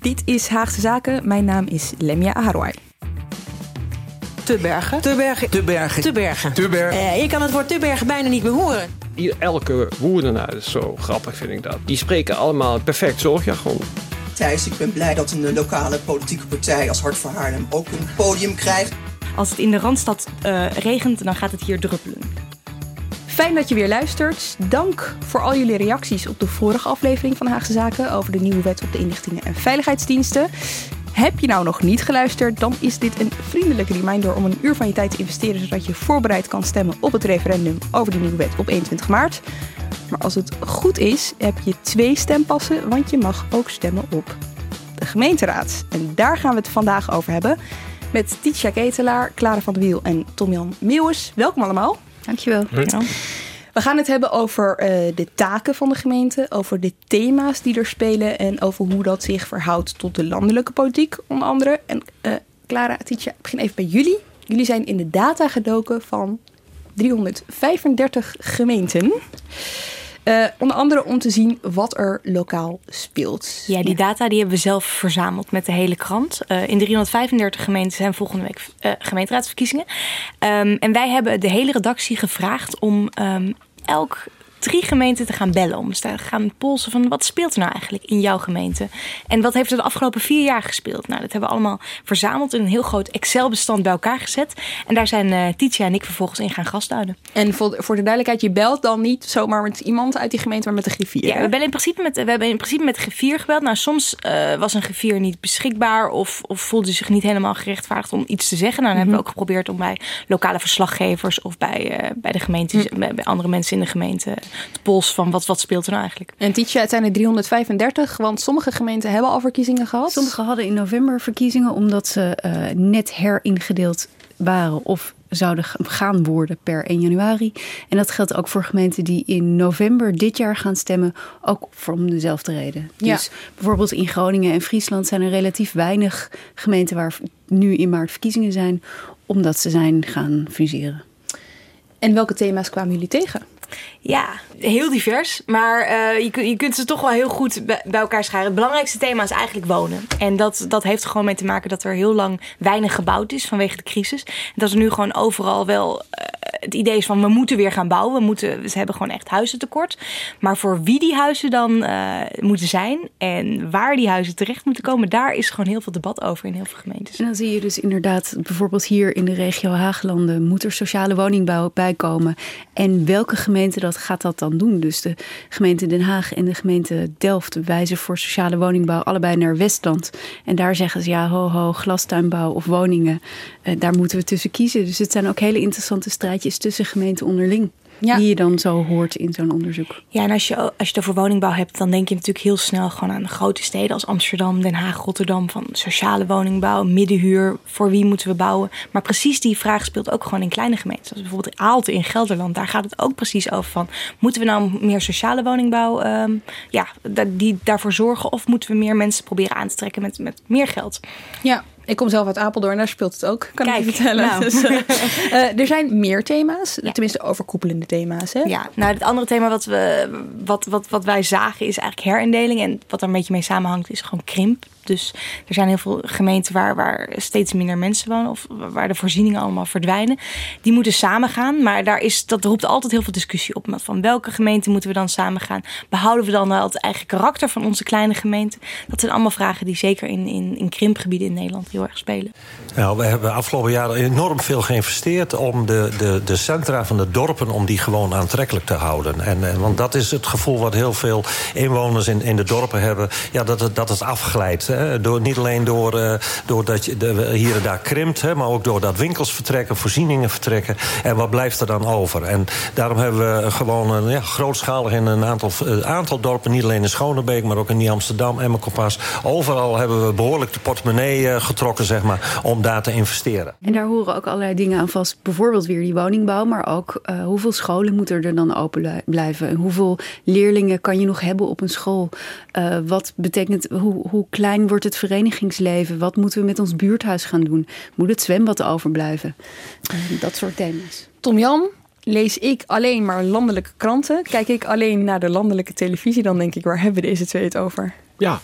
Dit is Haagse Zaken. Mijn naam is Lemia Aharwai. Te bergen. Te bergen. Te bergen. Te bergen. Te bergen. Eh, je kan het woord te bergen bijna niet meer horen. Hier, elke woordenaar is zo grappig, vind ik dat. Die spreken allemaal perfect zorgjargon. Thijs, ik ben blij dat een lokale politieke partij als Hart voor Haarlem ook een podium krijgt. Als het in de Randstad eh, regent, dan gaat het hier druppelen. Fijn dat je weer luistert. Dank voor al jullie reacties op de vorige aflevering van Haagse Zaken over de nieuwe wet op de inlichtingen en veiligheidsdiensten. Heb je nou nog niet geluisterd, dan is dit een vriendelijke reminder om een uur van je tijd te investeren zodat je voorbereid kan stemmen op het referendum over de nieuwe wet op 21 maart. Maar als het goed is, heb je twee stempassen, want je mag ook stemmen op de gemeenteraad. En daar gaan we het vandaag over hebben met Titia Ketelaar, Clara van de Wiel en Tom-Jan Meeuwis. Welkom allemaal. Dankjewel. Ja. We gaan het hebben over uh, de taken van de gemeente, over de thema's die er spelen en over hoe dat zich verhoudt tot de landelijke politiek, onder andere. En uh, Clara, Titia, ik begin even bij jullie. Jullie zijn in de data gedoken van 335 gemeenten. Uh, onder andere om te zien wat er lokaal speelt. Ja, die data die hebben we zelf verzameld met de hele krant. Uh, in 335 gemeenten zijn volgende week uh, gemeenteraadsverkiezingen. Um, en wij hebben de hele redactie gevraagd om um, elk drie gemeenten te gaan bellen. Om te gaan polsen van wat speelt er nou eigenlijk in jouw gemeente? En wat heeft er de afgelopen vier jaar gespeeld? Nou, dat hebben we allemaal verzameld in een heel groot Excel-bestand bij elkaar gezet. En daar zijn uh, Titia en ik vervolgens in gaan gastduiden. En voor, voor de duidelijkheid, je belt dan niet zomaar met iemand uit die gemeente, maar met de griffier? Ja, we, bellen in principe met, we hebben in principe met de griffier gebeld. Nou, soms uh, was een griffier niet beschikbaar of, of voelde zich niet helemaal gerechtvaardigd om iets te zeggen. Nou, dan mm -hmm. hebben we ook geprobeerd om bij lokale verslaggevers of bij, uh, bij de gemeente, mm -hmm. bij, bij andere mensen in de gemeente de pols van wat, wat speelt er nou eigenlijk. En Tietje, het zijn er 335, want sommige gemeenten hebben al verkiezingen gehad. Sommige hadden in november verkiezingen omdat ze uh, net heringedeeld waren of zouden gaan worden per 1 januari. En dat geldt ook voor gemeenten die in november dit jaar gaan stemmen, ook voor om dezelfde reden. Ja. Dus bijvoorbeeld in Groningen en Friesland zijn er relatief weinig gemeenten waar nu in maart verkiezingen zijn, omdat ze zijn gaan fuseren. En welke thema's kwamen jullie tegen? Ja, heel divers. Maar uh, je, je kunt ze toch wel heel goed bij, elkaar scharen. Het belangrijkste thema is eigenlijk wonen. En dat, dat heeft er gewoon mee te maken dat er heel lang weinig gebouwd is vanwege de crisis. En dat er nu gewoon overal wel uh, het idee is van we moeten weer gaan bouwen. We, moeten, ze hebben gewoon echt huizen tekort. Maar voor wie die huizen dan uh, moeten zijn en waar die huizen terecht moeten komen, daar is gewoon heel veel debat over in heel veel gemeentes. En dan zie je dus inderdaad bijvoorbeeld hier in de regio Haaglanden moet er sociale woningbouw bij komen. En welke gemeente dat gaat dat dan doen? Dus de gemeente Den Haag en de gemeente Delft wijzen voor sociale woningbouw allebei naar Westland. En daar zeggen ze ja, ho ho, glastuinbau of woningen. Uh, daar moeten we tussen kiezen. Dus het zijn ook hele interessante strijdjes tussen gemeenten onderling. Ja. Die je dan zo hoort in zo'n onderzoek. Ja, en als je, als je het over woningbouw hebt, dan denk je natuurlijk heel snel gewoon aan grote steden als Amsterdam, Den Haag, Rotterdam. Van sociale woningbouw, middenhuur, voor wie moeten we bouwen? Maar precies die vraag speelt ook gewoon in kleine gemeenten. Zoals bijvoorbeeld Aalten in Gelderland. Daar gaat het ook precies over van, moeten we nou meer sociale woningbouw um, ja, die daarvoor zorgen? Of moeten we meer mensen proberen aan te trekken met, met meer geld? Ja, ik kom zelf uit Apeldoorn, daar speelt het ook, kan Kijk, ik je vertellen. nou. Dus, uh, uh, er zijn meer thema's, ja. tenminste overkoepelende thema's. Hè? Ja, nou het andere thema wat, we, wat, wat, wat wij zagen is eigenlijk herindeling. En wat er een beetje mee samenhangt is gewoon krimp. Dus er zijn heel veel gemeenten waar, waar steeds minder mensen wonen of waar de voorzieningen allemaal verdwijnen. Die moeten samengaan, maar daar is, dat roept altijd heel veel discussie op. Van welke gemeente moeten we dan samengaan? Behouden we dan wel het eigen karakter van onze kleine gemeente? Dat zijn allemaal vragen die zeker in, in, in krimpgebieden in Nederland heel erg spelen. Nou, we hebben afgelopen jaren enorm veel geïnvesteerd om de, de, de centra van de dorpen om die gewoon aantrekkelijk te houden. En, en, want dat is het gevoel wat heel veel inwoners in, in de dorpen hebben, ja, dat, het, dat het afglijdt. Door, niet alleen door, uh, doordat je de, hier en daar krimpt, hè, maar ook doordat winkels vertrekken, voorzieningen vertrekken. En wat blijft er dan over? En daarom hebben we gewoon een, ja, grootschalig in een aantal, uh, aantal dorpen, niet alleen in Schonebeek, maar ook in Nieuw-Amsterdam, Emmerkompas. Overal hebben we behoorlijk de portemonnee uh, getrokken, zeg maar, om daar te investeren. En daar horen ook allerlei dingen aan vast. Bijvoorbeeld weer die woningbouw, maar ook hoeveel scholen moeten er dan open blijven? En hoeveel leerlingen kan je nog hebben op een school? wat betekent, hoe, hoe klein wordt het verenigingsleven? Wat moeten we met ons buurthuis gaan doen? Moet het zwembad overblijven? Uh, dat soort thema's. Tom Jan, lees ik alleen maar landelijke kranten? Kijk ik alleen naar de landelijke televisie? Dan denk ik, waar hebben deze twee het over? Ja,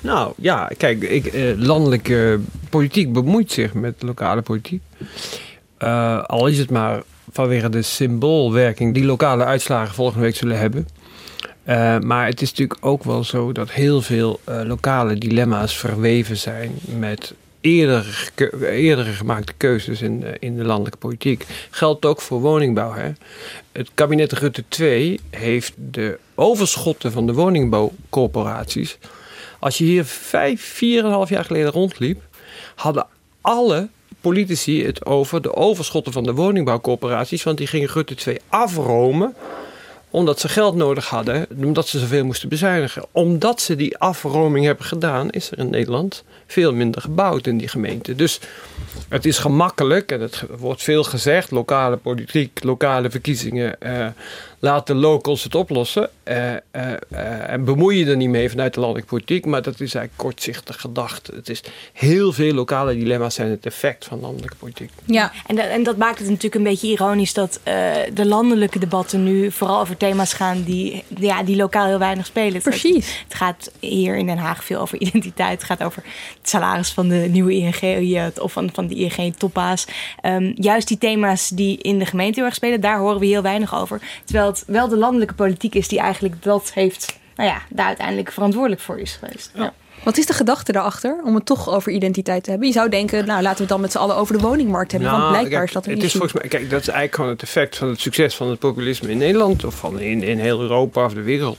nou ja, kijk, ik, eh, landelijke politiek bemoeit zich met lokale politiek. Uh, al is het maar vanwege de symboolwerking die lokale uitslagen volgende week zullen hebben. Uh, maar het is natuurlijk ook wel zo dat heel veel uh, lokale dilemma's verweven zijn met eerdere gemaakte keuzes in, uh, in de landelijke politiek. Geldt ook voor woningbouw. Hè? Het kabinet Rutte 2 heeft de overschotten van de woningbouwcorporaties. Als je hier vijf, vier en half jaar geleden rondliep, hadden alle politici het over de overschotten van de woningbouwcorporaties. Want die gingen Rutte 2 afromen omdat ze geld nodig hadden, omdat ze zoveel moesten bezuinigen. Omdat ze die afroming hebben gedaan, is er in Nederland veel minder gebouwd in die gemeente. Dus het is gemakkelijk, en het wordt veel gezegd, lokale politiek, lokale verkiezingen. Eh, laat de locals het oplossen. Uh, uh, uh, en bemoei je er niet mee vanuit de landelijke politiek. Maar dat is eigenlijk kortzichtig gedacht. Het is heel veel lokale dilemma's zijn het effect van landelijke politiek. Ja, en, dat, en dat maakt het natuurlijk een beetje ironisch dat de landelijke debatten nu vooral over thema's gaan die, ja, die lokaal heel weinig spelen. Precies. Het, het gaat hier in Den Haag veel over identiteit. Het gaat over het salaris van de nieuwe ING of van, van de ING toppa's. Um, juist die thema's die in de gemeente heel erg spelen, daar horen we heel weinig over. Terwijl het wel de landelijke politiek is die eigenlijk dat heeft, nou ja, daar uiteindelijk verantwoordelijk voor is geweest. Ja. Wat is de gedachte daarachter om het toch over identiteit te hebben? Je zou denken, nou laten we het dan met z'n allen over de woningmarkt hebben. Nou, want blijkbaar kijk, is dat een het is volgens mij, Kijk, dat is eigenlijk gewoon het effect van het succes van het populisme in Nederland. Of van in, in heel Europa of de wereld.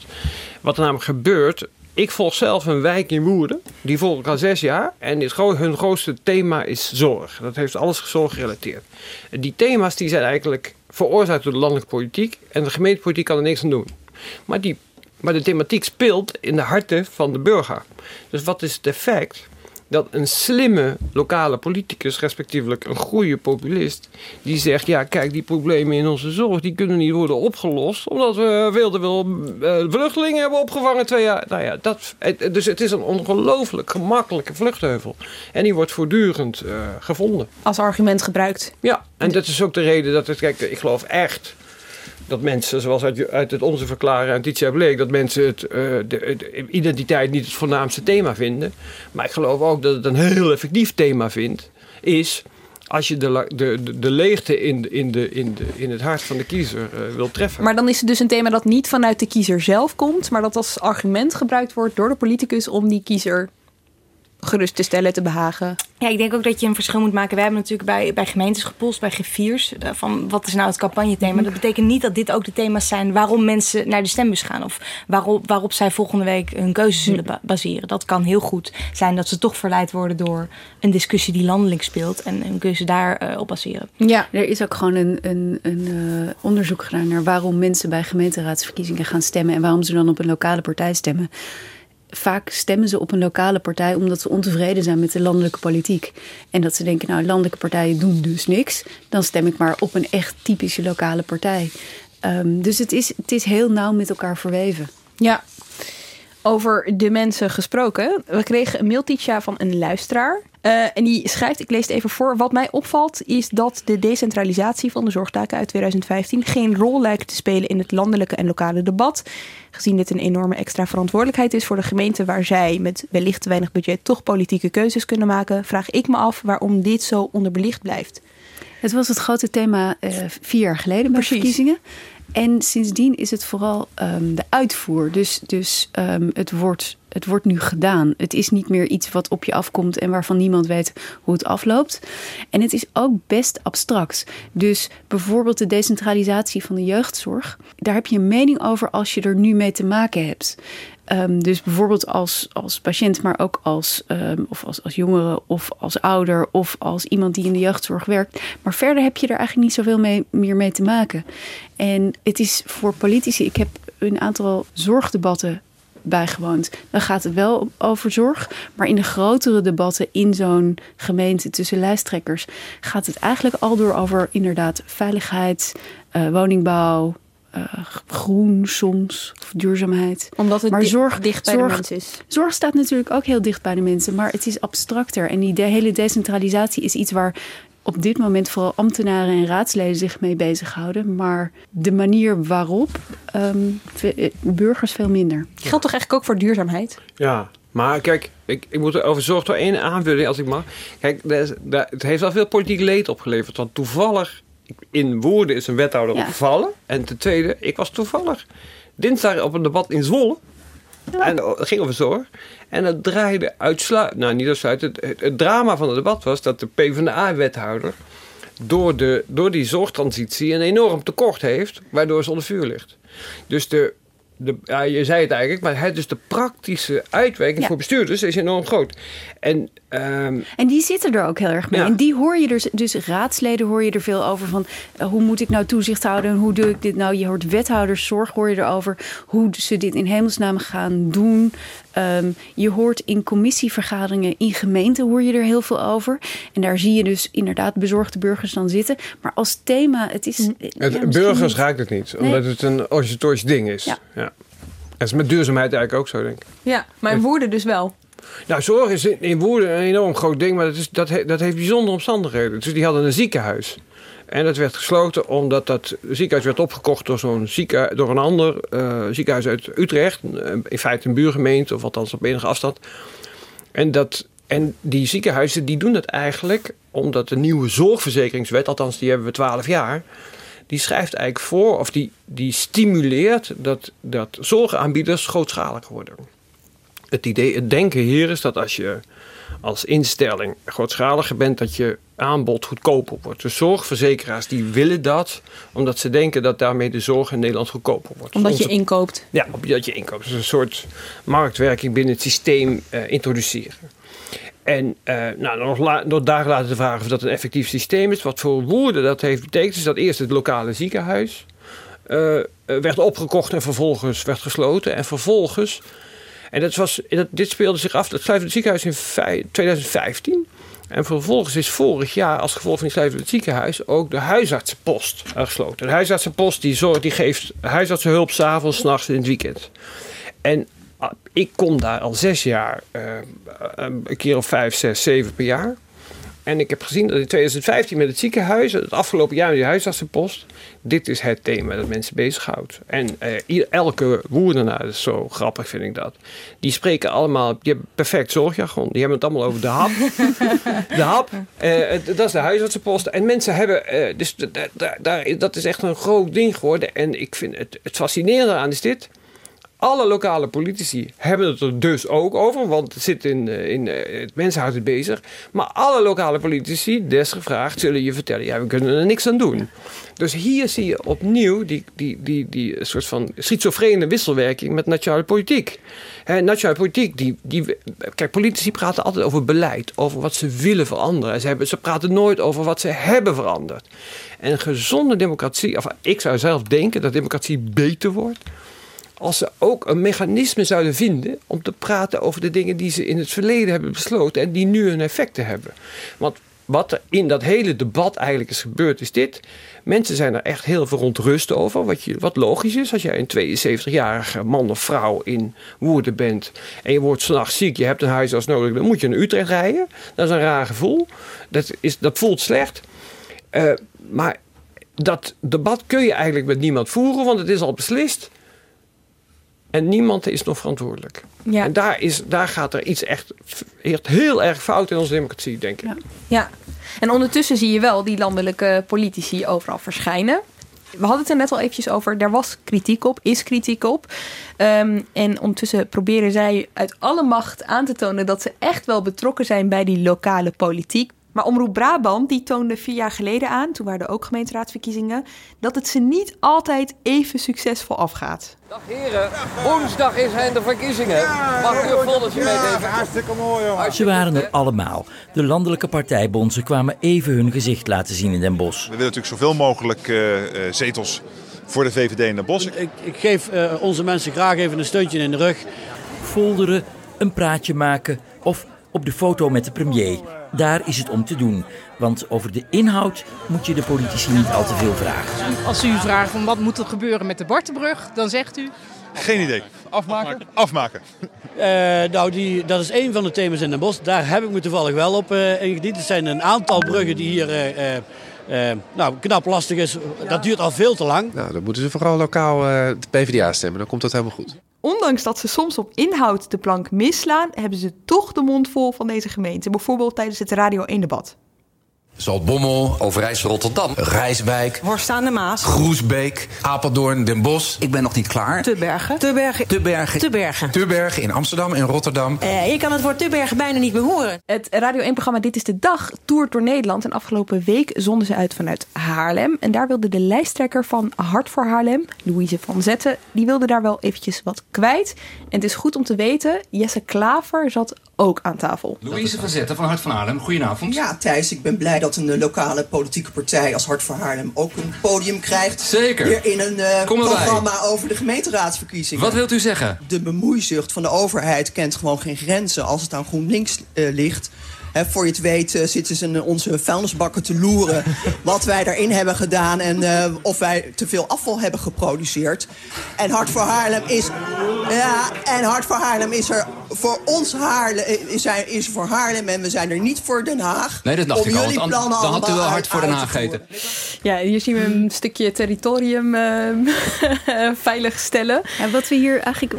Wat er namelijk gebeurt. Ik volg zelf een wijk in Woerden. Die volg ik al zes jaar. En hun grootste thema is zorg. Dat heeft alles zorg gerelateerd. Die thema's die zijn eigenlijk veroorzaakt door de landelijke politiek. En de gemeentepolitiek kan er niks aan doen. Maar, die, maar de thematiek speelt in de harten van de burger. Dus wat is het effect? Dat een slimme lokale politicus, respectievelijk een goede populist, die zegt: Ja, kijk, die problemen in onze zorg die kunnen niet worden opgelost, omdat we veel te veel uh, vluchtelingen hebben opgevangen twee jaar. Nou ja, dat, dus het is een ongelooflijk gemakkelijke vluchtheuvel. En die wordt voortdurend uh, gevonden. Als argument gebruikt. Ja, en dat is ook de reden dat het, kijk, ik geloof echt dat mensen, zoals uit, uit het onze verklaren en Titia bleek, dat mensen het, uh, de, de, identiteit niet het voornaamste thema vinden. Maar ik geloof ook dat het een heel effectief thema vindt, is als je de, de, de leegte in, in, de, in, de, in het hart van de kiezer uh, wil treffen. Maar dan is het dus een thema dat niet vanuit de kiezer zelf komt, maar dat als argument gebruikt wordt door de politicus om die kiezer gerust te stellen, te behagen. Ja, ik denk ook dat je een verschil moet maken. We hebben natuurlijk bij, bij gemeentes gepolst, bij G4's, van wat is nou het campagnethema. Dat betekent niet dat dit ook de thema's zijn waarom mensen naar de stembus gaan. Of waarop, waarop zij volgende week hun keuze zullen ba baseren. Dat kan heel goed zijn dat ze toch verleid worden door een discussie die landelijk speelt. En hun keuze daarop uh, op baseren. Ja, er is ook gewoon een, een, een uh, onderzoek gedaan naar waarom mensen bij gemeenteraadsverkiezingen gaan stemmen. En waarom ze dan op een lokale partij stemmen vaak stemmen ze op een lokale partij omdat ze ontevreden zijn met de landelijke politiek. En dat ze denken, nou, landelijke partijen doen dus niks. Dan stem ik maar op een echt typische lokale partij. Um, dus het is, het is heel nauw met elkaar verweven. Ja, over de mensen gesproken. We kregen een mailtje van een luisteraar. Uh, en die schrijft, ik lees het even voor. Wat mij opvalt is dat de decentralisatie van de zorgtaken uit 2015 geen rol lijkt te spelen in het landelijke en lokale debat. Gezien dit een enorme extra verantwoordelijkheid is voor de gemeente waar zij met wellicht te weinig budget toch politieke keuzes kunnen maken, vraag ik me af waarom dit zo onderbelicht blijft. Het was het grote thema uh, vier jaar geleden bij Precies. verkiezingen. En sindsdien is het vooral um, de uitvoer. Dus, dus um, het, wordt, het wordt nu gedaan. Het is niet meer iets wat op je afkomt en waarvan niemand weet hoe het afloopt. En het is ook best abstract. Dus bijvoorbeeld de decentralisatie van de jeugdzorg. Daar heb je een mening over als je er nu mee te maken hebt. Ehm, dus bijvoorbeeld als, als patiënt, maar ook als, ehm, of als, als jongere of als ouder of als iemand die in de jeugdzorg werkt. Maar verder heb je er eigenlijk niet zoveel mee, meer mee te maken. En het is voor politici, ik heb een aantal zorgdebatten bijgewoond. Dan gaat het wel over zorg. Maar in de grotere debatten in zo'n gemeente tussen lijsttrekkers gaat het eigenlijk al door over inderdaad veiligheid, uh, woningbouw, uh, groen soms, of duurzaamheid. Omdat het maar zorg, dicht bij zorg, de mensen is. Zorg staat natuurlijk ook heel dicht bij de mensen, maar het is abstracter. En die de hele decentralisatie is iets waar op dit moment vooral ambtenaren en raadsleden zich mee bezighouden. Maar de manier waarop, um, burgers veel minder. Geldt toch eigenlijk ook voor duurzaamheid? Ja, maar kijk, ik, ik moet er over zorg door één aanvulling als ik mag. Kijk, het heeft wel veel politiek leed opgeleverd. Want toevallig, in Woerden is een wethouder ja. opgevallen. En ten tweede, ik was toevallig dinsdag op een debat in Zwolle. En het ging over zorg. En het draaide uitsluitend, nou niet uitsluitend, het, het, drama van het debat was dat de PvdA-wethouder door, de, door die zorgtransitie een enorm tekort heeft, waardoor ze onder vuur ligt. Dus de, de, ja, je zei het eigenlijk, maar het, dus de praktische uitwerking voor bestuurders is enorm groot. En, ehm, en die zitten er ook heel erg mee. En die hoor je dus, dus raadsleden hoor je er veel over van uh, hoe moet ik nou toezicht houden en hoe doe ik dit nou? Je hoort wethouderszorg hoor je erover, hoe ze dit in hemelsnaam gaan doen. Ehm, je hoort in commissievergaderingen in gemeenten hoor je er heel veel over. En daar zie je dus inderdaad bezorgde burgers dan zitten. Maar als thema, het is... Mm. Het, burgers raakt het niet, omdat het een organisatorisch ding is. Ja. ja. Dat is met duurzaamheid eigenlijk ook zo, denk ik. Ja, maar in woorden dus wel. Nou, zorg is in woorden een enorm groot ding, maar dat, is, dat, dat heeft bijzondere omstandigheden. Dus die hadden een ziekenhuis. En dat werd gesloten omdat dat ziekenhuis werd opgekocht door, zo'n ziekenhuis, door een ander uh, ziekenhuis uit Utrecht. In feite een buurgemeente, of althans op enige afstand. En, dat, en die ziekenhuizen die doen dat eigenlijk omdat de nieuwe zorgverzekeringswet, althans die hebben we twaalf jaar, die schrijft eigenlijk voor, of die, die stimuleert dat, dat zorgaanbieders grootschaliger worden. Het idee, het denken hier is dat als je als instelling grootschaliger bent, dat je aanbod goedkoper wordt. De zorgverzekeraars die willen dat, omdat ze denken dat daarmee de zorg in Nederland goedkoper wordt. Omdat je inkoopt? Ja, omdat je inkoopt. Dus een soort marktwerking binnen het systeem uh, introduceren. En uh, nou, nog, nog dagen later de vraag of dat een effectief systeem is. Wat voor woorden dat heeft betekend, is dat eerst het lokale ziekenhuis uh, werd opgekocht en vervolgens werd gesloten. En vervolgens en dat was, dat, dit speelde zich af, het sluitende ziekenhuis in 2015. En vervolgens is vorig jaar als gevolg van die sluiting het ziekenhuis ook de huisartsenpost gesloten. De huisartsenpost die, zorgt, die geeft huisartsenhulp s'avonds, s'nachts en in het weekend. En ah, ik kom daar al zes jaar, uh, een keer of vijf, zes, zeven per jaar. En ik heb gezien dat in 2015 met het ziekenhuis, het afgelopen jaar met die huisartsenpost, dit is het thema dat mensen bezighoudt. En uh, elke woerdenaar, dat is zo grappig vind ik dat, die spreken allemaal, die hebben perfect zorgjargon. Die hebben het allemaal over de hap. de hap, uh, dat is de huisartsenpost. En mensen hebben, uh, dus daar, dat is echt een groot ding geworden. En ik vind het, het fascinerende aan is dit alle lokale politici hebben het er dus ook over, want het zit in, eh, in eh, het mensenhart het bezig. Maar alle lokale politici, desgevraagd, zullen je vertellen: ja, we kunnen er niks aan doen. Dus hier zie je opnieuw die, die, die, die soort van schizofrene wisselwerking met nationale politiek. He, nationale politiek, die, die, kijk, politici praten altijd over beleid, over wat ze willen veranderen. Ze, hebben, ze praten nooit over wat ze hebben veranderd. En gezonde democratie, of ik zou zelf denken dat democratie beter wordt als ze ook een mechanisme zouden vinden om te praten over de dingen die ze in het verleden hebben besloten en die nu hun effecten hebben. Want wat er in dat hele debat eigenlijk is gebeurd, is dit. Mensen zijn er echt heel verontrust over. Wat, je, wat logisch is als jij een 72-jarige man of vrouw in Woerden bent. en je wordt s'nachts ziek, je hebt een huisarts nodig. dan moet je naar Utrecht rijden. Dat is een raar gevoel. Dat, is, dat voelt slecht. Uh, maar dat debat kun je eigenlijk met niemand voeren, want het is al beslist. En niemand is nog verantwoordelijk. Ja. En daar, is, daar gaat er iets echt, echt heel erg fout in onze democratie, denk ik. Ja. ja. En ondertussen zie je wel die landelijke politici overal verschijnen. We hadden het er net al eventjes over. Er was kritiek op, is kritiek op. Ehm, en ondertussen proberen zij uit alle macht aan te tonen dat ze echt wel betrokken zijn bij die lokale politiek Maar Omroep Brabant die toonde vier jaar geleden aan, toen waren er ook gemeenteraadsverkiezingen, dat het ze niet altijd even succesvol afgaat. Dag heren, woensdag is zijn de verkiezingen. Mag u een folletje meegeven? Hartstikke mooi, jongen. Ze waren er allemaal. De landelijke partijbonden kwamen even hun gezicht laten zien in Den Bosch. We willen natuurlijk zoveel mogelijk uh, zetels voor de VVD in Den Bosch. Ik, ik geef uh, onze mensen graag even een steuntje in de rug. Folderen, een praatje maken of op de foto met de premier. Daar is het om te doen. Want over de inhoud moet je de politici niet al te veel vragen. Als u vraagt van wat moet er gebeuren met de Bartenbrug, dan zegt u... Geen idee. Afmaken? Afmaken. Uh, nou, die, dat is één van de thema's in Den Bosch. Daar heb ik me toevallig wel op uh, ingediend. Het zijn een aantal bruggen die hier uh, nou, knap lastig is. Dat duurt al veel te lang. Nou, dan moeten ze vooral lokaal de PvdA stemmen. Dan komt dat helemaal goed. Ondanks dat ze soms op inhoud de plank misslaan, hebben ze toch de mond vol van deze gemeente. Bijvoorbeeld tijdens het Radio 1 debat. Zaltbommel, Overijssel, Rotterdam, Rijswijk, Horst aan de Maas, Groesbeek, Apeldoorn, Den Bosch. Ik ben nog niet klaar. Tebergen. Tebergen. Tebergen. Tebergen. Tebergen in Amsterdam en Rotterdam. Uh, je kan het woord Tebergen bijna niet meer horen. Het Radio 1-programma Dit is de Dag toert door Nederland. En afgelopen week zonden ze uit vanuit Haarlem. En daar wilde de lijsttrekker van Hart voor Haarlem, Louise van Zetten, die wilde daar wel eventjes wat kwijt. En het is goed om te weten, Jesse Klaver zat ook aan tafel. Louise van Zetten van Hart van Haarlem, goedenavond. Ja, Thijs, ik ben blij dat een lokale politieke partij als Hart voor Haarlem ook een podium krijgt. Zeker. Weer in een uh, programma over de gemeenteraadsverkiezingen. Wat wilt u zeggen? De bemoeizucht van de overheid kent gewoon geen grenzen als het aan GroenLinks uh, ligt. He, voor je het weet uh, zitten ze in onze vuilnisbakken te loeren wat wij daarin hebben gedaan en uh, of wij te veel afval hebben geproduceerd. En Hart voor Haarlem is, ja, en Hart voor Haarlem is er voor ons Haarlem, is, er, is voor Haarlem en we zijn er niet voor Den Haag. Nee, dat dacht ik al. Dan, dan had u wel Hart voor Den Haag gegeten. Ja, hier zien we een stukje territorium uh, veiligstellen. Ja, wat we hier eigenlijk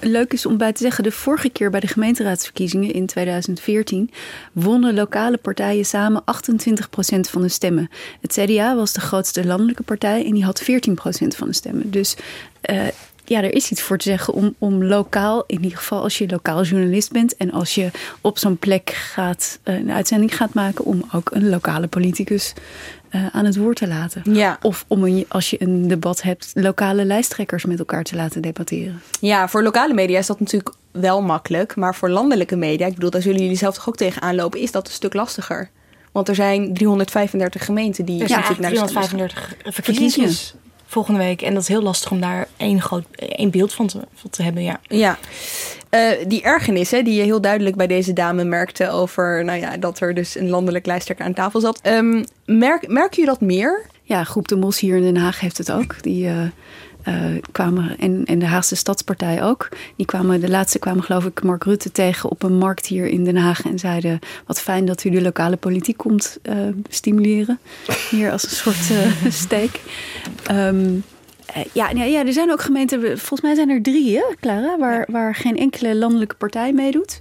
leuk is om bij te zeggen, de vorige keer bij de gemeenteraadsverkiezingen in 2014 wonnen lokale partijen samen 28% van de stemmen. Het CDA was de grootste landelijke partij en die had 14% van de stemmen. Dus uh, ja, er is iets voor te zeggen om, om lokaal, in ieder geval als je lokaal journalist bent en als je op zo'n plek gaat, een uitzending gaat maken, om ook een lokale politicus uh, aan het woord te laten. Ja. Of om een, als je een debat hebt, lokale lijsttrekkers met elkaar te laten debatteren. Ja, voor lokale media is dat natuurlijk wel makkelijk. Maar voor landelijke media, ik bedoel, daar zullen jullie zelf toch ook tegenaan lopen, is dat een stuk lastiger. Want er zijn 335 gemeenten die er zijn naar 335 verkiezingen volgende week. En dat is heel lastig om daar één, groot, één beeld van te, van te hebben. Ja. ja. Uh, die ergernis hè, die je heel duidelijk bij deze dame merkte over nou ja, dat er dus een landelijk lijsttrekker aan tafel zat. Um, merk, merk je dat meer? Ja, Groep de Mos hier in Den Haag heeft het ook. Die, uh, uh, kwamen, en, en de Haagse Stadspartij ook. Die kwamen, de laatste kwamen geloof ik Mark Rutte tegen op een markt hier in Den Haag. En zeiden, wat fijn dat u de lokale politiek komt uh, stimuleren. Hier als een soort uh, steek. Um, ja, ja, er zijn ook gemeenten, volgens mij zijn er drie, hè, Clara, waar, waar geen enkele landelijke partij meedoet.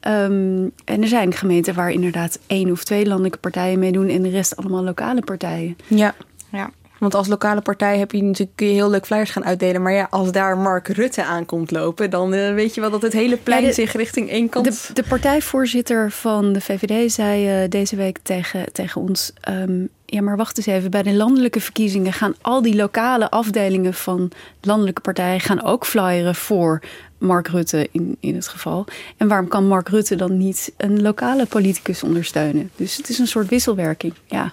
Um, en er zijn gemeenten waar inderdaad één of twee landelijke partijen meedoen en de rest allemaal lokale partijen. Ja, ja. Want als lokale partij heb je natuurlijk kun je heel leuk flyers gaan uitdelen. Maar ja, als daar Mark Rutte aankomt lopen, dan uh, weet je wel dat het hele plein ja, de, zich richting één kant. De, de partijvoorzitter van de VVD zei uh, deze week tegen, tegen ons. Um, ja, maar wacht eens even. Bij de landelijke verkiezingen gaan al die lokale afdelingen van landelijke partijen gaan ook flyeren voor Mark Rutte in, in het geval. En waarom kan Mark Rutte dan niet een lokale politicus ondersteunen? Dus het is een soort wisselwerking. Ja.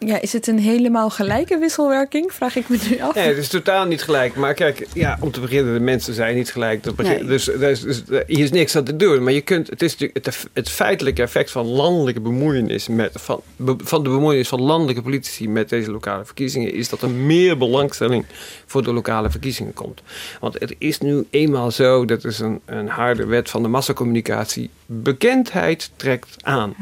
Ja, is het een helemaal gelijke wisselwerking? Vraag ik me nu af. Nee, het is totaal niet gelijk. Maar kijk, ja, om te beginnen, de mensen zijn niet gelijk. Begin, nee. dus, dus, dus, hier is niks aan te doen. Maar je kunt, het is natuurlijk het, het feitelijke effect van landelijke bemoeienis met, van, van de bemoeienis van landelijke politici met deze lokale verkiezingen, is dat er meer belangstelling voor de lokale verkiezingen komt. Want het is nu eenmaal zo, dat is een, een harde wet van de massacommunicatie. Bekendheid trekt aan.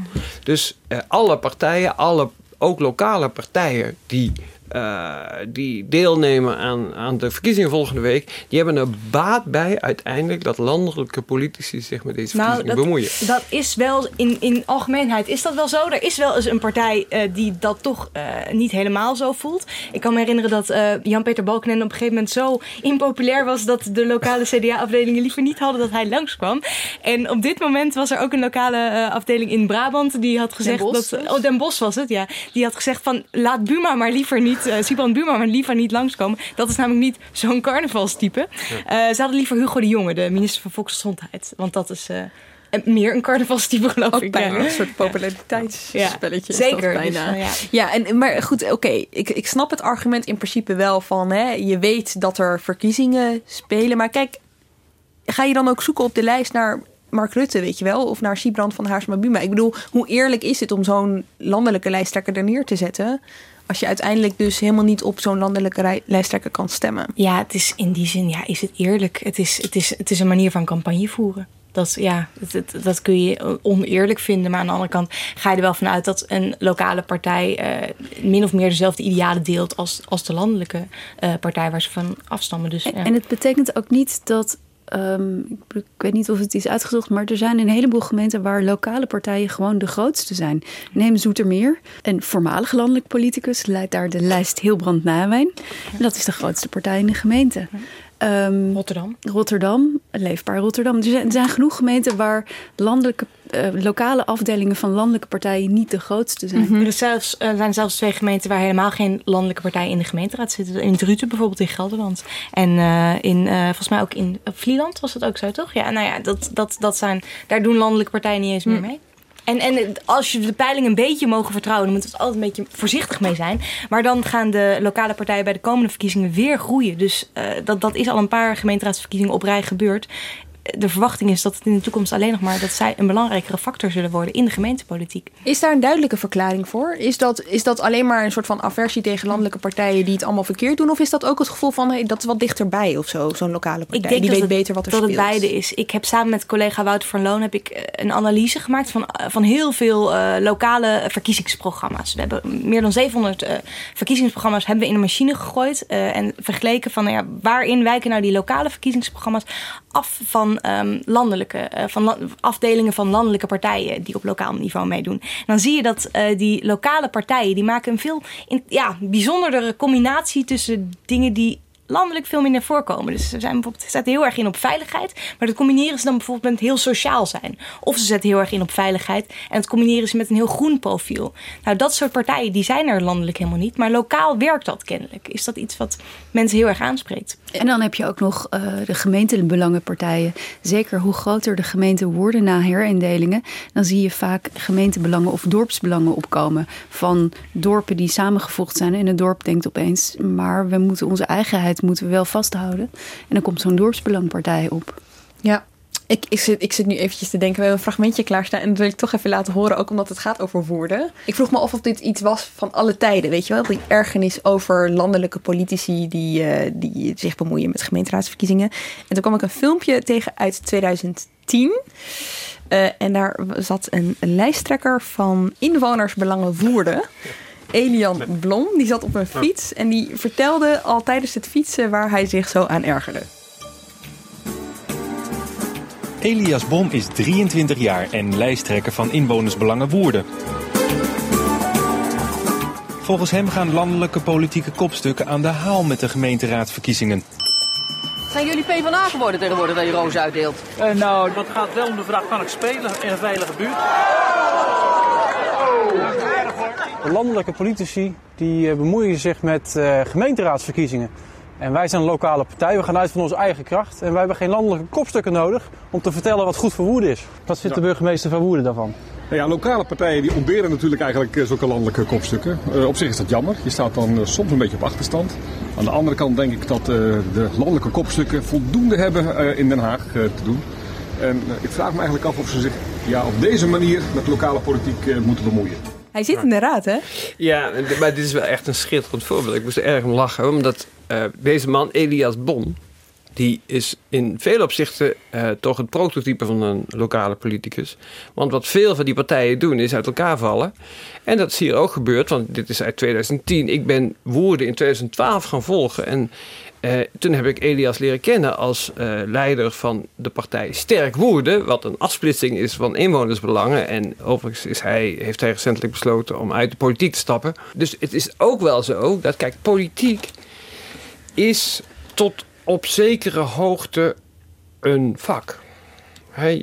Dus eh, alle partijen, alle ook lokale partijen die uh, die deelnemen aan, aan de verkiezingen volgende week, die hebben er baat bij uiteindelijk dat landelijke politici zich met deze nou, verkiezingen bemoeien. Dat is wel in, in algemeenheid is dat wel zo. Er is wel eens een partij uh, die dat toch uh, niet helemaal zo voelt. Ik kan me herinneren dat Jan-Peter Balkenende op een gegeven moment zo impopulair was dat de lokale CDA-afdelingen liever niet hadden dat hij langskwam. En op dit moment was er ook een lokale afdeling in Brabant die had gezegd Den dat. Oh, Den Bosch was het, ja. Die had gezegd van laat Buma maar liever niet niet, uh, Siban Buma maar liever niet langskomen. Dat is namelijk niet zo'n carnavalstype. Ja. Uh, ze hadden liever Hugo de Jonge, de minister van Volksgezondheid. Want dat is... Uh, meer een carnavalstype, geloof Ook ik. Bijna een soort populariteitsspelletje. Ja, zeker. bijna. Dus, ja. ja, en, maar goed, oké. Okay, ik, ik snap het argument in principe wel van... Hè, je weet dat er verkiezingen spelen. Maar kijk, ga je dan ook zoeken op de lijst naar Mark Rutte, weet je wel? Of naar Sibrand van Haarsma Buma. Ik bedoel, hoe eerlijk is het om zo'n landelijke lijsttrekker er neer te zetten... Als je uiteindelijk dus helemaal niet op zo'n landelijke lijsttrekker kan stemmen. Ja, het is in die zin, ja, is het eerlijk. Het is, het is, het is een manier van campagne voeren. Dat, ja, dat, dat kun je oneerlijk vinden. Maar aan de andere kant ga je er wel vanuit dat een lokale partij uh, min of meer dezelfde idealen deelt als, als de landelijke uh, partij waar ze van afstammen. Dus, en, ja. en het betekent ook niet dat Um, ik, weet niet of het is uitgezocht, maar er zijn een heleboel gemeenten waar lokale partijen gewoon de grootste zijn. Neem Zoetermeer. Een voormalig landelijk politicus leidt daar de lijst Hilbrand Nawijn. En dat is de grootste partij in de gemeente. Um, Rotterdam. Rotterdam, Leefbaar Rotterdam. Er zijn, er zijn genoeg gemeenten waar landelijke, uh, lokale afdelingen van landelijke partijen niet de grootste zijn. Mm -hmm. Er zelfs, uh, zijn zelfs twee gemeenten waar helemaal geen landelijke partijen in de gemeenteraad zitten. In Druten bijvoorbeeld in Gelderland. En uh, in, volgens mij ook in Vlieland was dat ook zo, toch? Ja, nou ja, dat, dat, dat zijn, daar doen landelijke partijen niet eens meer mee. En, en als je de peiling een beetje mogen vertrouwen, dan moet het altijd een beetje voorzichtig mee zijn. Maar dan gaan de lokale partijen bij de komende verkiezingen weer groeien. Dus uh, dat, dat is al een paar gemeenteraadsverkiezingen op rij gebeurd de verwachting is dat het in de toekomst alleen nog maar dat zij een belangrijkere factor zullen worden in de gemeentepolitiek. Is daar een duidelijke verklaring voor? Is dat, is dat alleen maar een soort van aversie tegen landelijke partijen die het allemaal verkeerd doen? Of is dat ook het gevoel van hey, dat is wat dichterbij of zo, zo'n lokale partij? Ik denk die weet het, beter wat er dat speelt. het beide is. Ik heb samen met collega Wouter van Loon heb ik een analyse gemaakt van, van heel veel uh, lokale verkiezingsprogramma's. We hebben meer dan 700 uh, verkiezingsprogramma's hebben we in een machine gegooid uh, en vergeleken van nou ja, waarin wijken nou die lokale verkiezingsprogramma's af van um, landelijke, uh, van afdelingen van landelijke partijen die op lokaal niveau meedoen. En dan zie je dat uh, die lokale partijen die maken een veel ja, bijzonderdere combinatie tussen dingen die landelijk veel minder voorkomen. Dus ze zijn ze zetten heel erg in op veiligheid, maar dat combineren ze dan bijvoorbeeld met heel sociaal zijn. Of ze zetten heel erg in op veiligheid en dat combineren ze met een heel groen profiel. Nou, dat soort partijen die zijn er landelijk helemaal niet, maar lokaal werkt dat kennelijk. Is dat iets wat mensen heel erg aanspreekt? En dan heb je ook nog uh, de gemeentebelangenpartijen. Zeker hoe groter de gemeenten worden na herindelingen, dan zie je vaak gemeentebelangen of dorpsbelangen opkomen van dorpen die samengevoegd zijn. En een dorp denkt opeens, maar we moeten onze eigenheid moeten we wel vasthouden. En dan komt zo'n dorpsbelangpartij op. Ja, ik, ik, zit, ik zit nu eventjes te denken. We hebben een fragmentje klaarstaan. En dat wil ik toch even laten horen. Ook omdat het gaat over woorden. Ik vroeg me af of dit iets was van alle tijden. Weet je wel? Die ergernis over landelijke politici die, uh, die zich bemoeien met gemeenteraadsverkiezingen. En toen kwam ik een filmpje tegen uit 2010. Uh, en daar zat een, een lijsttrekker van Inwonersbelangen Woerden. Elian Blom. Die zat op een fiets en die vertelde al tijdens het fietsen waar hij zich zo aan ergerde. Elias Bom is 23 jaar en lijsttrekker van Inwonersbelangen Woerden. Volgens hem gaan landelijke politieke kopstukken aan de haal met de gemeenteraadsverkiezingen. Zijn jullie PvdA geworden tegenwoordig dat je roos uitdeelt? Uh, nou, dat gaat wel om de vraag, kan ik spelen in een veilige buurt? De landelijke politici die bemoeien zich met uh, gemeenteraadsverkiezingen. En wij zijn een lokale partij, we gaan uit van onze eigen kracht. En wij hebben geen landelijke kopstukken nodig om te vertellen wat goed voor Woerden is. Wat vindt ja. de burgemeester van Woerden daarvan? Nou ja, lokale partijen die ontberen natuurlijk eigenlijk zulke landelijke kopstukken. Uh, op zich is dat jammer. Je staat dan uh, soms een beetje op achterstand. Aan de andere kant denk ik dat uh, de landelijke kopstukken voldoende hebben in Den Haag te doen. En ik vraag me eigenlijk af of ze zich ja, op deze manier met lokale politiek moeten bemoeien. Hij zit in de raad, hè? Ja, maar dit is wel echt een schitterend voorbeeld. Ik moest er erg om lachen, omdat uh, deze man, Elias Bon, die is in veel opzichten uh, toch het prototype van een lokale politicus. Want wat veel van die partijen doen is uit elkaar vallen. En dat is hier ook gebeurd, want dit is uit 2010. Ik ben Woerden in 2012 gaan volgen. En uh, toen heb ik Elias leren kennen als uh, leider van de partij Sterk Woerden, wat een afsplitsing is van inwonersbelangen. En overigens is hij, heeft hij recentelijk besloten om uit de politiek te stappen. Dus het is ook wel zo dat, kijk, politiek is tot op zekere hoogte een vak.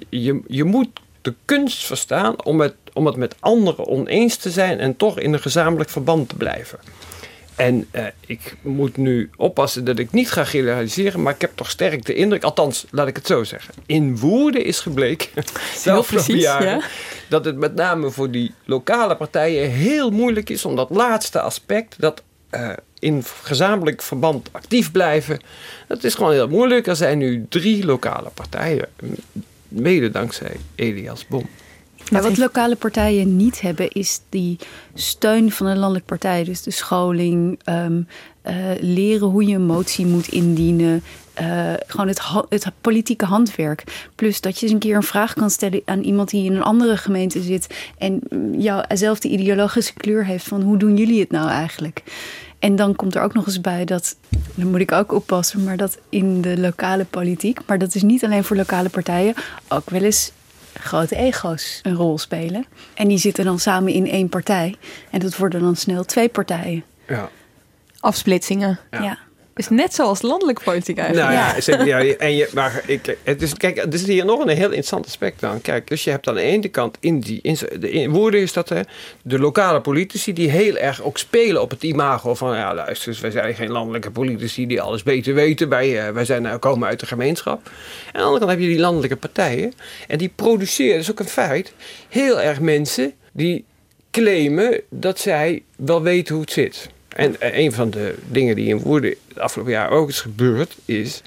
Je, je moet de kunst verstaan om om het met anderen oneens te zijn en toch in een gezamenlijk verband te blijven. En uh, ik moet nu oppassen dat ik niet ga generaliseren, maar ik heb toch sterk de indruk, althans laat ik het zo zeggen. In Woerden is gebleken, heel precies, jaren, ja. dat het met name voor die lokale partijen heel moeilijk is om dat laatste aspect, dat uh, in gezamenlijk verband actief blijven. Dat is gewoon heel moeilijk. Er zijn nu drie lokale partijen, mede dankzij Elias Bom. Wat lokale partijen niet hebben, is die steun van een landelijke partij. Dus de scholing, um, uh, leren hoe je een motie moet indienen. Uh, gewoon het, het, politieke handwerk. Plus dat je eens een keer een vraag kan stellen aan iemand die in een andere gemeente zit. en jouwzelfde ideologische kleur heeft van hoe doen jullie het nou eigenlijk? En dan komt er ook nog eens bij dat, dan moet ik ook oppassen, maar dat in de lokale politiek, maar dat is niet alleen voor lokale partijen, ook wel eens grote ego's een rol spelen. En die zitten dan samen in één partij. En dat worden dan snel twee partijen. Ja. Afsplitsingen. ja. Is net zoals landelijke politiek eigenlijk. Nou ja, zeker, ja en je, maar ik, het is, kijk, er zit hier nog een heel interessant aspect aan. Kijk, dus je hebt aan de ene kant in die in, de in, woorden is dat hè, de lokale politici die heel erg ook spelen op het imago van ja, luister, wij zijn geen landelijke politici die alles beter weten. Wij, uh, wij zijn, uh, komen uit de gemeenschap. En aan de andere kant heb je die landelijke partijen en die produceren, dat is ook een feit, heel erg mensen die claimen dat zij wel weten hoe het zit. En eh, een van de dingen die in Woerden het afgelopen jaar ook is gebeurd, is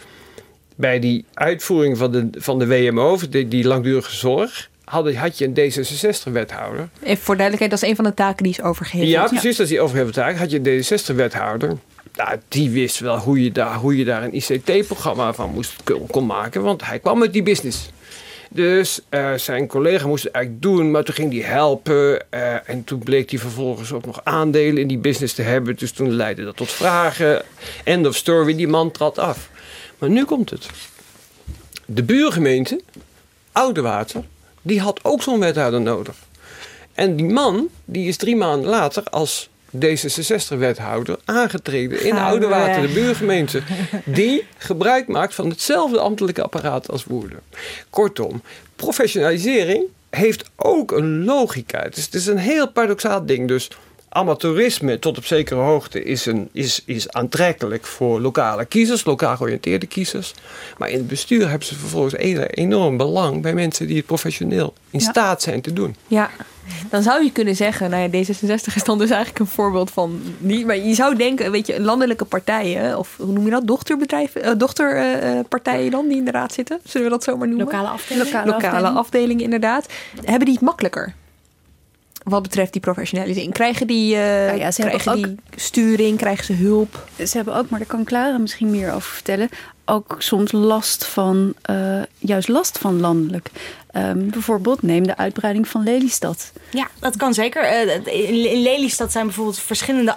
bij die uitvoering van de, van de WMO, die, die langdurige zorg, had, had je een D66-wethouder. Even voor duidelijkheid, dat is een van de taken die is overgeheveld. Ja, precies, dat is die overgeheveld taak. Had je een D66-wethouder. Nou, die wist wel hoe je daar, hoe je daar een ICT-programma van moest kon maken, want hij kwam uit die business. Dus uh, zijn collega moest het eigenlijk doen, maar toen ging hij helpen. Uh, en toen bleek hij vervolgens ook nog aandelen in die business te hebben. Dus toen leidde dat tot vragen. End of story, die man trad af. Maar nu komt het. De buurgemeente, Oudewater, die had ook zo'n wethouder nodig. En die man, die is drie maanden later als D66-wethouder aangetreden in Oudewater, de buurgemeente, die gebruik maakt van hetzelfde ambtelijke apparaat als Woerden. Kortom, professionalisering heeft ook een logica. Het is, het is een heel paradoxaal ding. Dus amateurisme tot op zekere hoogte is, een, is, is aantrekkelijk voor lokale kiezers, lokaal georiënteerde kiezers. Maar in het bestuur hebben ze vervolgens enorm belang bij mensen die het professioneel in staat zijn te doen. Ja, dan zou je kunnen zeggen, nou ja, D66 is dan dus eigenlijk een voorbeeld van niet. Maar je zou denken, weet je, landelijke partijen, of hoe noem je dat? Dochterbedrijven, uh, dochterpartijen dan die in de raad zitten, zullen we dat zomaar noemen? Lokale afdelingen. Lokale, Lokale afdelingen, inderdaad. Hebben die het makkelijker? Wat betreft die professionalisering. Krijgen die, uh, nou ja, krijgen die sturing, krijgen ze hulp? Ze hebben ook, maar daar kan Clara misschien meer over vertellen, ook soms last van, uh, juist last van landelijk. Um, bijvoorbeeld neem de uitbreiding van Lelystad. Ja, dat kan zeker. Uh, in Lelystad zijn bijvoorbeeld verschillende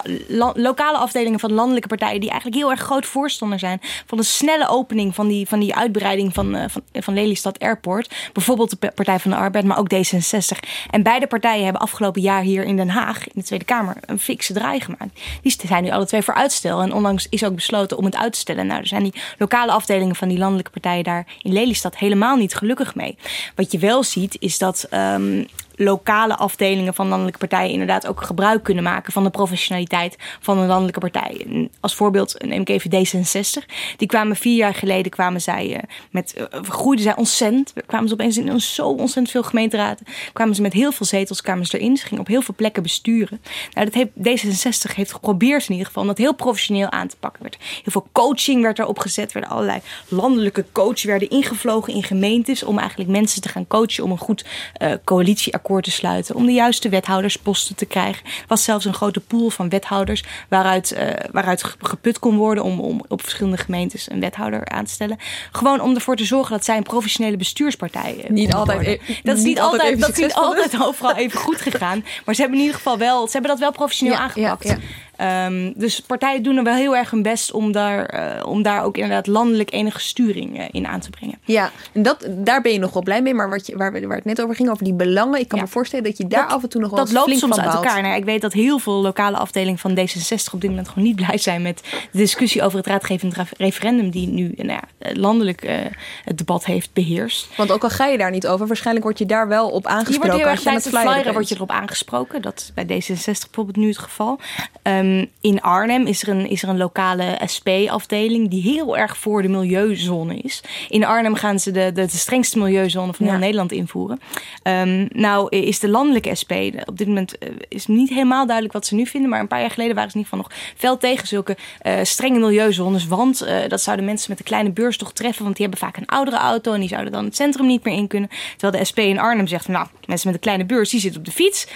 lokale afdelingen van landelijke partijen... die eigenlijk heel erg groot voorstander zijn... van de snelle opening van die, van die uitbreiding van, uh, van, van Lelystad Airport. Bijvoorbeeld de Partij van de Arbeid, maar ook D66. En beide partijen hebben afgelopen jaar hier in Den Haag... in de Tweede Kamer een fikse draai gemaakt. Die zijn nu alle twee voor uitstel. En onlangs is ook besloten om het uit te stellen. Nou, er zijn die lokale afdelingen van die landelijke partijen daar in Lelystad... helemaal niet gelukkig mee. Wat wat je wel ziet, is dat um, lokale afdelingen van landelijke partijen inderdaad ook gebruik kunnen maken van de professionaliteit van een landelijke partij. Als voorbeeld een MKVD 66. Die kwamen vier jaar geleden, kwamen zij uh, met, uh, groeiden zij ontzettend. Kwamen ze opeens in zo ontzettend veel gemeenteraden. Kwamen ze met heel veel zetels, kwamen ze erin. Ze gingen op heel veel plekken besturen. Nou, dat heeft, D66 heeft geprobeerd in ieder geval om dat heel professioneel aan te pakken. Er werd heel veel coaching werd erop gezet. werden allerlei landelijke coaches werden ingevlogen in gemeentes om eigenlijk mensen te gaan coachen om een goed uh, coalitieakkoord akkoord te sluiten. Om de juiste wethoudersposten te krijgen. Er was zelfs een grote pool van wethouders waaruit, uh, waaruit geput kon worden om, om op verschillende gemeentes een wethouder aan te stellen. Gewoon om ervoor te zorgen dat zij een professionele bestuurspartij niet altijd, e dat is niet, altijd, dat is niet altijd overal even goed gegaan. Maar ze hebben in ieder geval wel, ze hebben dat wel professioneel ja, aangepakt. Ja, ja. Um, dus partijen doen er wel heel erg hun best om daar, uh, om daar ook inderdaad landelijk enige sturing uh, in aan te brengen. Ja, en dat, daar ben je nog wel blij mee. Maar wat je, waar, waar het net over ging, over die belangen. Ik kan ja. me voorstellen dat je daar dat, af en toe nog wel Dat loopt soms uit elkaar. Nou, ik weet dat heel veel lokale afdelingen van D66 op dit moment gewoon niet blij zijn met de discussie over het raadgevend referendum. Die nu nou ja, landelijk uh, het debat heeft beheerst. Want ook al ga je daar niet over, waarschijnlijk word je daar wel op aangesproken. Je wordt heel erg tijdens de flyer word je erop aangesproken. Dat is bij D66 bijvoorbeeld nu het geval. Um, in Arnhem is er een, is er een lokale SP-afdeling die heel erg voor de milieuzone is. In Arnhem gaan ze de, de, de strengste milieuzone van heel ja. Nederland invoeren. Um, nou is de landelijke SP, op dit moment uh, is niet helemaal duidelijk wat ze nu vinden, maar een paar jaar geleden waren ze in ieder geval nog fel tegen zulke uh, strenge milieuzones. Want uh, dat zouden mensen met een kleine beurs toch treffen, want die hebben vaak een oudere auto en die zouden dan het centrum niet meer in kunnen. Terwijl de SP in Arnhem zegt, nou, mensen met een kleine beurs, die zitten op de fiets.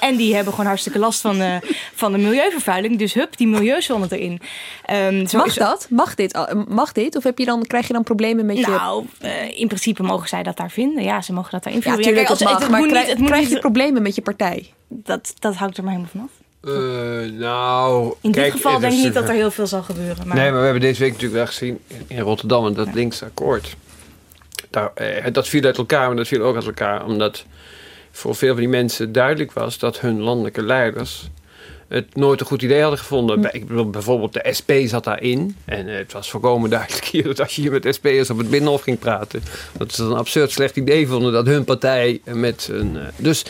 En die hebben gewoon hartstikke last van, van de milieuvervuiling. Dus hup, die milieuzone erin. Um, mag is... dat? Mag dit? Mag dit? Of heb je dan, krijg je dan problemen met nou, je... Nou, uh, in principe mogen zij dat daar vinden. Ja, ze mogen dat daar invoeren. Ja, tuurlijk, ja, kijk, als, het, mag, het, het maar krijg, niet, krijg je problemen met je partij? Dat, dat hangt er maar helemaal vanaf. Uh, nou, in kijk, dit geval denk ik niet dat er heel veel zal gebeuren. Maar... Nee, maar we hebben deze week natuurlijk wel gezien in Rotterdam en dat ja. linkse akkoord. Daar, eh, dat viel uit elkaar, maar dat viel ook uit elkaar omdat voor veel van die mensen duidelijk was dat hun landelijke leiders het nooit een goed idee hadden gevonden. Hm. Ik bijvoorbeeld de SP zat daarin. En uh, het was voorkomen duidelijk hier dat als je hier met SP'ers op het Binnenhof ging praten, dat ze het een absurd slecht idee vonden dat hun partij met een. Uh, dus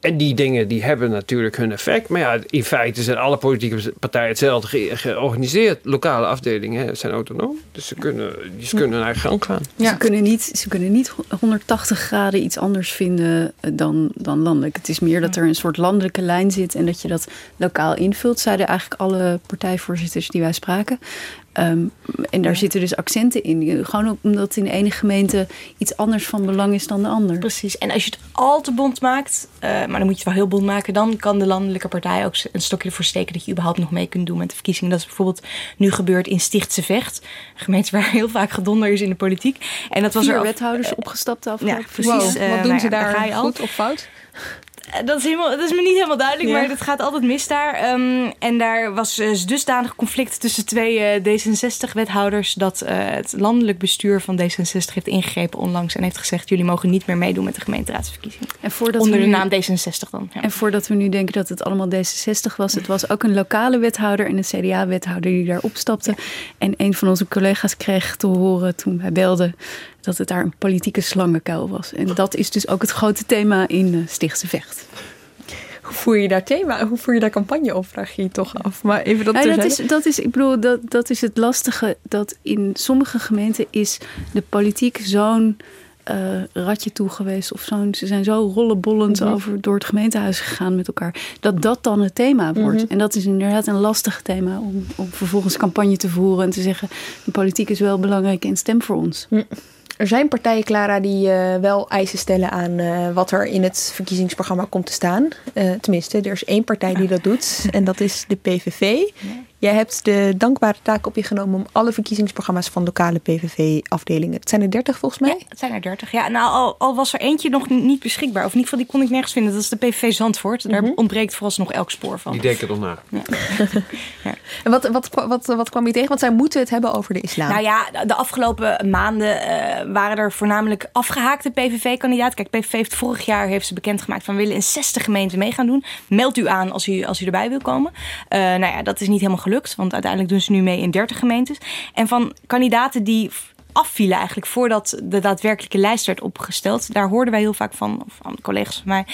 en die dingen die hebben natuurlijk hun effect. Maar ja, in feite zijn alle politieke partijen hetzelfde ge georganiseerd. Lokale afdelingen zijn autonoom. Dus ze kunnen, ze kunnen naar gang gaan. Ja. Ze, kunnen niet, ze kunnen niet 180 graden iets anders vinden dan, dan landelijk. Het is meer dat er een soort landelijke lijn zit en dat je dat lokaal invult. Zeiden eigenlijk alle partijvoorzitters die wij spraken. Um, en daar ja. zitten dus accenten in. Gewoon omdat in de ene gemeente iets anders van belang is dan de ander. Precies. En als je het al te bond maakt, uh, maar dan moet je het wel heel bond maken, dan kan de landelijke partij ook een stokje ervoor steken dat je überhaupt nog mee kunt doen met de verkiezingen. Dat is bijvoorbeeld nu gebeurd in Stichtse Vecht. Een gemeente waar heel vaak gedonder is in de politiek. En dat was Vier er wethouders uh, opgestapt afgelopen. Ja, precies. Wow. Uh, Wat doen nou, ze daar, daar goed of fout? Dat is, helemaal, dat is me niet helemaal duidelijk, ja. maar het gaat altijd mis daar. Um, en daar was uh, dusdanig conflict tussen twee uh, D66-wethouders... dat uh, het landelijk bestuur van D66 heeft ingegrepen onlangs... en heeft gezegd, jullie mogen niet meer meedoen met de gemeenteraadsverkiezingen. En voordat Onder we de nu, naam D66 dan. Ja. En voordat we nu denken dat het allemaal D66 was... het was ook een lokale wethouder en een CDA-wethouder die daar opstapte. Ja. En een van onze collega's kreeg te horen toen wij belden dat het daar een politieke slangenkuil was. En dat is dus ook het grote thema in uh, Stichtse Vecht. Hoe voer je daar thema, hoe voer je daar campagne op, vraag je je toch af. Maar even dat, ja, dat, is, dat is, ik bedoel, dat, dat is het lastige. Dat in sommige gemeenten is de politiek zo'n uh, ratje toe geweest. Of zo'n, ze zijn zo rollenbollend mm -hmm. over, door het gemeentehuis gegaan met elkaar. Dat dat dan het thema wordt. Mm -hmm. En dat is inderdaad een lastig thema om, om vervolgens campagne te voeren. En te zeggen, de politiek is wel belangrijk en stem voor ons. Mm. Er zijn partijen, Clara, die uh, wel eisen stellen aan uh, wat er in het verkiezingsprogramma komt te staan. Uh, tenminste, er is één partij die dat doet en dat is de PVV. Jij hebt de dankbare taak op je genomen om alle verkiezingsprogramma's van lokale PVV-afdelingen. Het zijn er 30 volgens mij? Ja, het zijn er 30. Ja, nou, al, al, was er eentje nog niet beschikbaar. Of in ieder geval, die kon ik nergens vinden. Dat is de PVV Zandvoort. Daar mm -hmm. ontbreekt vooralsnog elk spoor van. Die denken er na. Ja. ja. En wat, wat, wat, wat kwam je tegen? Want zij moeten het hebben over de islam. Nou ja, de afgelopen maanden uh, waren er voornamelijk afgehaakte PVV-kandidaten. Kijk, PVV heeft vorig jaar heeft ze bekendgemaakt van we willen in 60 gemeenten mee gaan doen. Meld u aan als u, als u erbij wil komen. Uh, nou ja, dat is niet helemaal gelukt. Want uiteindelijk doen ze nu mee in 30 gemeentes. En van kandidaten die afvielen eigenlijk voordat de daadwerkelijke lijst werd opgesteld. Daar hoorden wij heel vaak van, of van collega's van mij.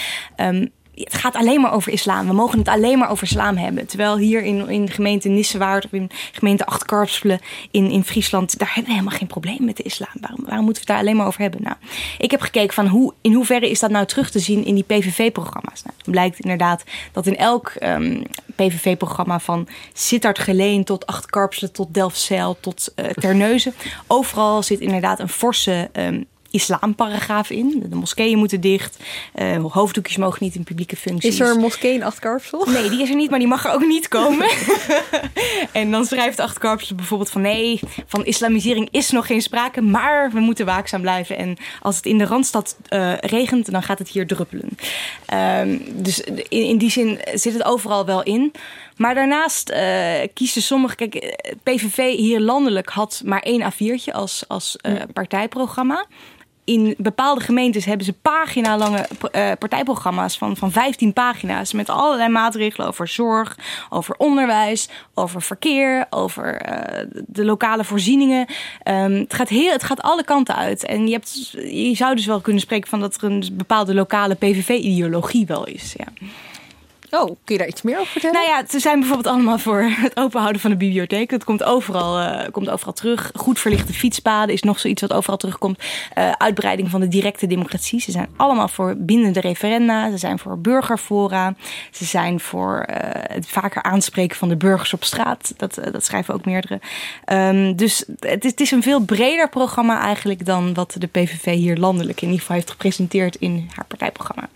Um, het gaat alleen maar over islam. We mogen het alleen maar over islam hebben. Terwijl hier in, in de gemeente Nissewaard of in gemeente Achtkarpselen in, in Friesland, daar hebben we helemaal geen probleem met de islam. Waarom, waarom moeten we het daar alleen maar over hebben? Nou, ik heb gekeken van hoe, in hoeverre is dat nou terug te zien in die PVV-programma's. Nou, blijkt inderdaad dat in elk um, PVV-programma van Sittard Geleen tot Achtkarpselen tot Delfzijl tot uh, Terneuzen, overal zit inderdaad een forse um, islamparagraaf in. De moskeeën moeten dicht. Uh, hoofddoekjes mogen niet in publieke functies. Is er een moskee in Achtkarpsel? Nee, die is er niet, maar die mag er ook niet komen. en dan schrijft Achtkarpsel bijvoorbeeld van... nee, van islamisering is nog geen sprake, maar we moeten waakzaam blijven. En als het in de Randstad uh, regent, dan gaat het hier druppelen. Um, dus in, in die zin zit het overal wel in. Maar daarnaast uh, kiezen sommigen... Kijk, PVV hier landelijk had maar één A4'tje als, als uh, partijprogramma in bepaalde gemeentes hebben ze pagina-lange uh, partijprogramma's van, van 15 pagina's. Met allerlei maatregelen over zorg, over onderwijs, over verkeer, over de lokale voorzieningen. Um, het, gaat heel, het gaat alle kanten uit. En je, hebt, je zou dus wel kunnen spreken van dat er een bepaalde lokale PVV-ideologie wel is. Ja. Oh, kun je daar iets meer over vertellen? Nou ja, ze zijn bijvoorbeeld allemaal voor het openhouden van de bibliotheek. Dat komt overal, uh, komt overal terug. Goed verlichte fietspaden is nog zoiets wat overal terugkomt. Uh, uitbreiding van de directe democratie. Ze zijn allemaal voor bindende referenda. Ze zijn voor burgerfora. Ze zijn voor uh, het vaker aanspreken van de burgers op straat. Dat, dat schrijven ook meerdere. Um, dus het is, het is een veel breder programma eigenlijk dan wat de PVV hier landelijk in ieder geval heeft gepresenteerd in haar partijprogramma.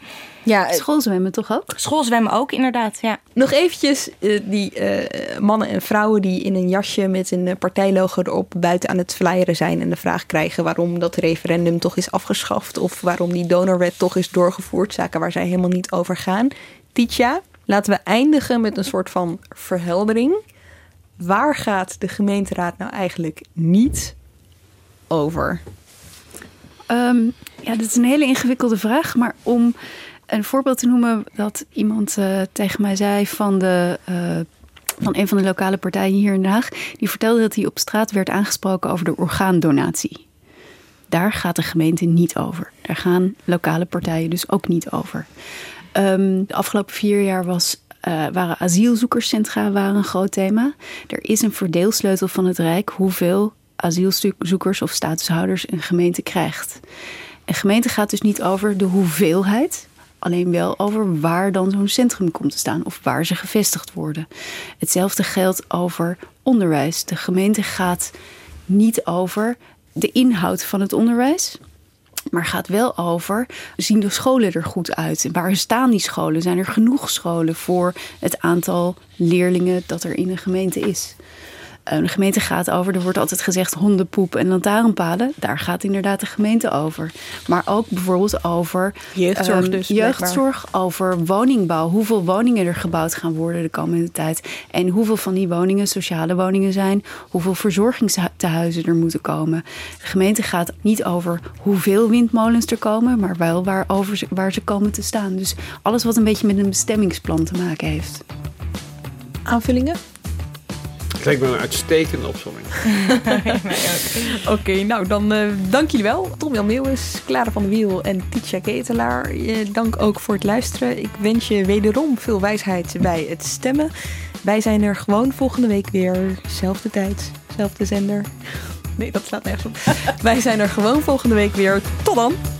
Ja, schoolzwemmen toch ook? Schoolzwemmen ook, inderdaad, ja. Nog eventjes uh, die uh, mannen en vrouwen die in een jasje met een partijlogo erop buiten aan het flyeren zijn en de vraag krijgen waarom dat referendum toch is afgeschaft of waarom die donorwet toch is doorgevoerd, zaken waar zij helemaal niet over gaan. Titia, laten we eindigen met een soort van verheldering. Waar gaat de gemeenteraad nou eigenlijk niet over? Um, ja, dat is een hele ingewikkelde vraag, maar om een voorbeeld te noemen dat iemand uh, tegen mij zei van, de, uh, van een van de lokale partijen hier in Den. Die vertelde dat hij op straat werd aangesproken over de orgaandonatie. Daar gaat de gemeente niet over. Daar gaan lokale partijen dus ook niet over. Um, de afgelopen vier jaar was, uh, waren asielzoekerscentra waren een groot thema. Er is een verdeelsleutel van het Rijk hoeveel asielzoekers of statushouders een gemeente krijgt. Een gemeente gaat dus niet over de hoeveelheid, alleen wel over waar dan zo'n centrum komt te staan of waar ze gevestigd worden. Hetzelfde geldt over onderwijs. De gemeente gaat niet over de inhoud van het onderwijs. Maar gaat wel over, zien de scholen er goed uit? Waar staan die scholen? Zijn er genoeg scholen voor het aantal leerlingen dat er in een gemeente is? De gemeente gaat over, er wordt altijd gezegd hondenpoep en lantaarnpalen. Daar gaat inderdaad de gemeente over. Maar ook bijvoorbeeld over jeugdzorg, um, dus, jeugdzorg over woningbouw. Hoeveel woningen er gebouwd gaan worden de komende tijd. En hoeveel van die woningen sociale woningen zijn. Hoeveel verzorgingstehuizen er moeten komen. De gemeente gaat niet over hoeveel windmolens er komen, maar wel waar, over, waar ze komen te staan. Dus alles wat een beetje met een bestemmingsplan te maken heeft. Aanvullingen? Het lijkt me een uitstekende opzomming. Oké, nou dan uh, dank jullie wel. Tom Jan Meeuwis, Clara van der Wiel en Titia Ketelaar. Uh, dank ook voor het luisteren. Ik wens je wederom veel wijsheid bij het stemmen. Wij zijn er gewoon volgende week weer. Zelfde tijd, zelfde zender. Nee, dat slaat nergens op. Wij zijn er gewoon volgende week weer. Tot dan!